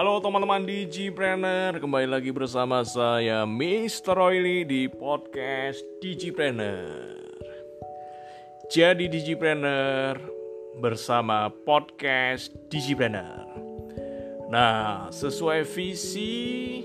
Halo teman-teman Digipreneur, kembali lagi bersama saya Mr. Royli di podcast Digipreneur. Jadi Digipreneur bersama podcast Digipreneur. Nah, sesuai visi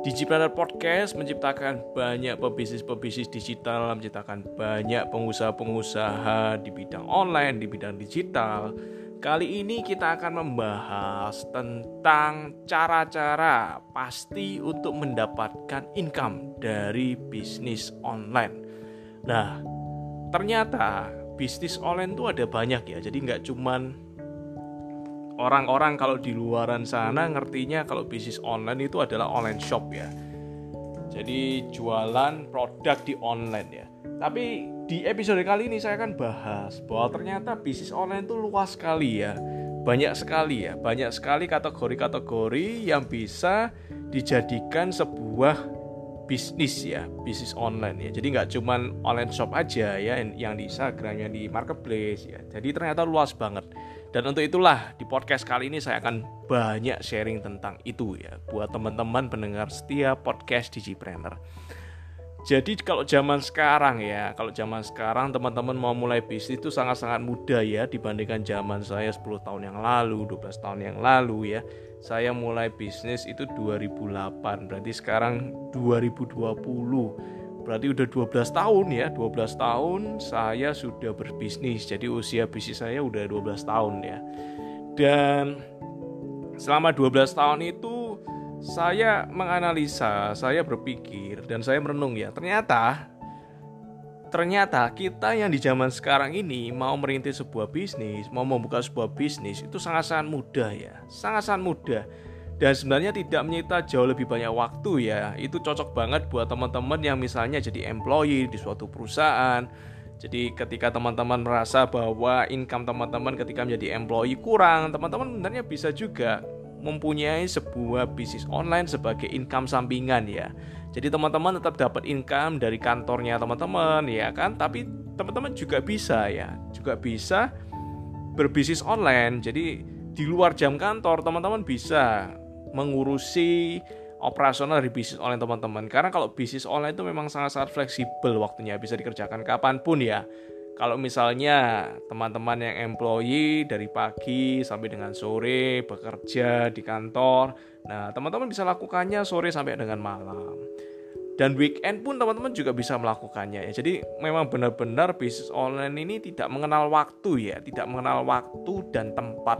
Digipreneur Podcast menciptakan banyak pebisnis-pebisnis digital, menciptakan banyak pengusaha-pengusaha di bidang online, di bidang digital, Kali ini kita akan membahas tentang cara-cara pasti untuk mendapatkan income dari bisnis online. Nah, ternyata bisnis online itu ada banyak ya. Jadi nggak cuman orang-orang kalau di luaran sana ngertinya kalau bisnis online itu adalah online shop ya. Jadi jualan produk di online ya. Tapi di episode kali ini saya akan bahas bahwa ternyata bisnis online itu luas sekali ya. Banyak sekali ya, banyak sekali kategori-kategori yang bisa dijadikan sebuah bisnis ya, bisnis online ya. Jadi nggak cuman online shop aja ya yang di Instagram, yang di marketplace ya. Jadi ternyata luas banget. Dan untuk itulah di podcast kali ini saya akan banyak sharing tentang itu ya buat teman-teman pendengar setiap podcast Digipreneur. Jadi kalau zaman sekarang ya, kalau zaman sekarang teman-teman mau mulai bisnis itu sangat-sangat mudah ya dibandingkan zaman saya 10 tahun yang lalu, 12 tahun yang lalu ya. Saya mulai bisnis itu 2008, berarti sekarang 2020. Berarti udah 12 tahun ya, 12 tahun saya sudah berbisnis. Jadi usia bisnis saya udah 12 tahun ya. Dan selama 12 tahun itu saya menganalisa, saya berpikir dan saya merenung ya. Ternyata ternyata kita yang di zaman sekarang ini mau merintis sebuah bisnis, mau membuka sebuah bisnis itu sangat-sangat mudah ya. Sangat-sangat mudah. Dan sebenarnya tidak menyita jauh lebih banyak waktu ya. Itu cocok banget buat teman-teman yang misalnya jadi employee di suatu perusahaan. Jadi ketika teman-teman merasa bahwa income teman-teman ketika menjadi employee kurang, teman-teman sebenarnya bisa juga mempunyai sebuah bisnis online sebagai income sampingan ya. Jadi teman-teman tetap dapat income dari kantornya teman-teman ya kan, tapi teman-teman juga bisa ya, juga bisa berbisnis online. Jadi di luar jam kantor teman-teman bisa mengurusi operasional dari bisnis online teman-teman. Karena kalau bisnis online itu memang sangat-sangat fleksibel waktunya, bisa dikerjakan kapan pun ya kalau misalnya teman-teman yang employee dari pagi sampai dengan sore bekerja di kantor, nah teman-teman bisa lakukannya sore sampai dengan malam. Dan weekend pun teman-teman juga bisa melakukannya ya. Jadi memang benar-benar bisnis online ini tidak mengenal waktu ya, tidak mengenal waktu dan tempat.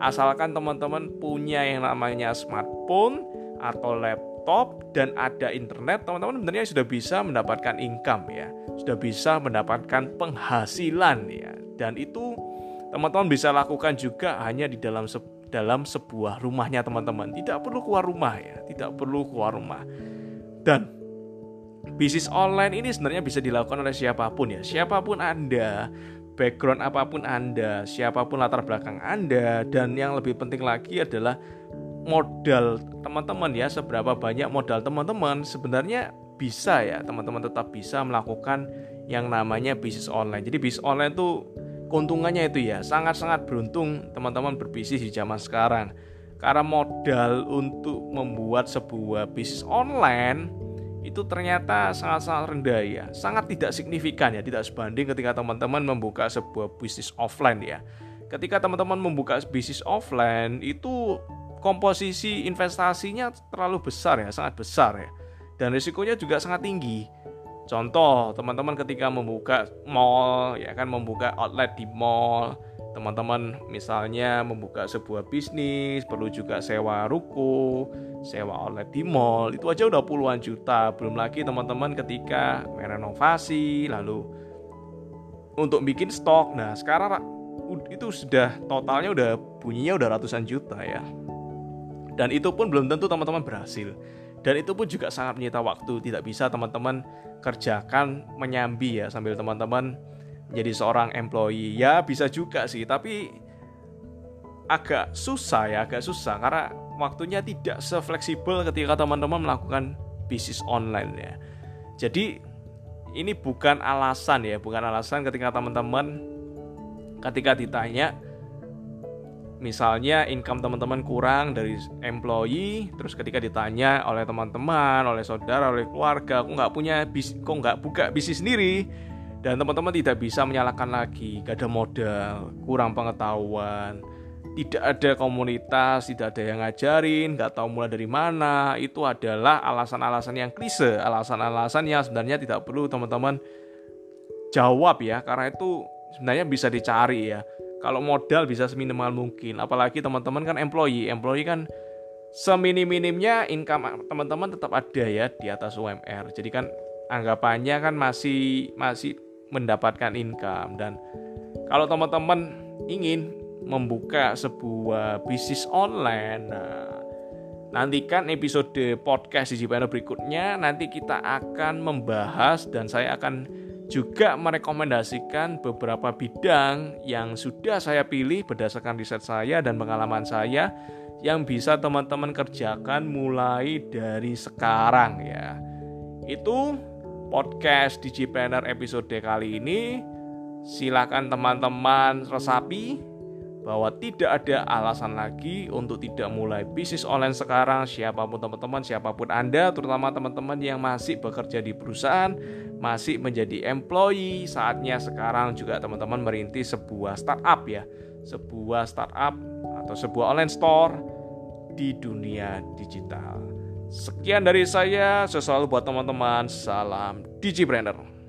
Asalkan teman-teman punya yang namanya smartphone atau laptop laptop dan ada internet, teman-teman sebenarnya sudah bisa mendapatkan income ya, sudah bisa mendapatkan penghasilan ya. Dan itu teman-teman bisa lakukan juga hanya di dalam se dalam sebuah rumahnya teman-teman. Tidak perlu keluar rumah ya, tidak perlu keluar rumah. Dan bisnis online ini sebenarnya bisa dilakukan oleh siapa pun ya, siapa pun Anda, background apa pun Anda, siapa pun latar belakang Anda, dan yang lebih penting lagi adalah modal teman-teman ya seberapa banyak modal teman-teman sebenarnya bisa ya teman-teman tetap bisa melakukan yang namanya bisnis online. Jadi bisnis online itu keuntungannya itu ya sangat-sangat beruntung teman-teman berbisnis di zaman sekarang. Karena modal untuk membuat sebuah bisnis online itu ternyata sangat-sangat rendah ya sangat tidak signifikan ya tidak sebanding ketika teman-teman membuka sebuah bisnis offline ya. Ketika teman-teman membuka bisnis offline itu komposisi investasinya terlalu besar ya, sangat besar ya. Dan risikonya juga sangat tinggi. Contoh, teman-teman ketika membuka mall, ya kan membuka outlet di mall, teman-teman misalnya membuka sebuah bisnis, perlu juga sewa ruko, sewa outlet di mall, itu aja udah puluhan juta. Belum lagi teman-teman ketika merenovasi, lalu untuk bikin stok. Nah, sekarang itu sudah totalnya udah bunyinya udah ratusan juta ya. Dan itu pun belum tentu teman-teman berhasil. Dan itu pun juga sangat menyita waktu. Tidak bisa teman-teman kerjakan menyambi ya sambil teman-teman jadi seorang employee. Ya bisa juga sih, tapi agak susah ya, agak susah karena waktunya tidak sefleksibel ketika teman-teman melakukan bisnis online ya. Jadi ini bukan alasan ya, bukan alasan ketika teman-teman ketika ditanya misalnya income teman-teman kurang dari employee terus ketika ditanya oleh teman-teman oleh saudara oleh keluarga kok nggak punya bis kok nggak buka bisnis sendiri? Dan teman-teman tidak bisa menyalahkan lagi gak ada modal kurang pengetahuan tidak ada komunitas tidak ada yang ngajarin nggak tahu mulai dari mana. Itu adalah alasan-alasan yang klise alasan-alasan yang sebenarnya tidak perlu teman-teman jawab ya karena itu sebenarnya bisa dicari ya kalau modal bisa seminimal mungkin. Apalagi teman-teman kan employee. Employee kan seminim-minimnya income teman-teman tetap ada ya di atas UMR jadi kan anggapannya kan masih masih mendapatkan income. Dan kalau teman-teman ingin membuka sebuah bisnis online nah nantikan episode podcast di Jipano berikutnya. Nanti kita akan membahas dan saya akan juga merekomendasikan beberapa bidang yang sudah saya pilih berdasarkan riset saya dan pengalaman saya yang bisa teman-teman kerjakan mulai dari sekarang ya. Itu podcast Digipreneur episode kali ini. Silakan teman-teman resapi bahwa tidak ada alasan lagi untuk tidak mulai bisnis online sekarang. Siapa pun teman-teman siapa pun Anda terutama teman-teman yang masih bekerja di perusahaan masih menjadi employee saatnya sekarang juga teman-teman merintis sebuah startup ya. Sebuah startup atau sebuah online store di dunia digital. Sekian dari saya sesuatu buat teman-teman salam Digipreneur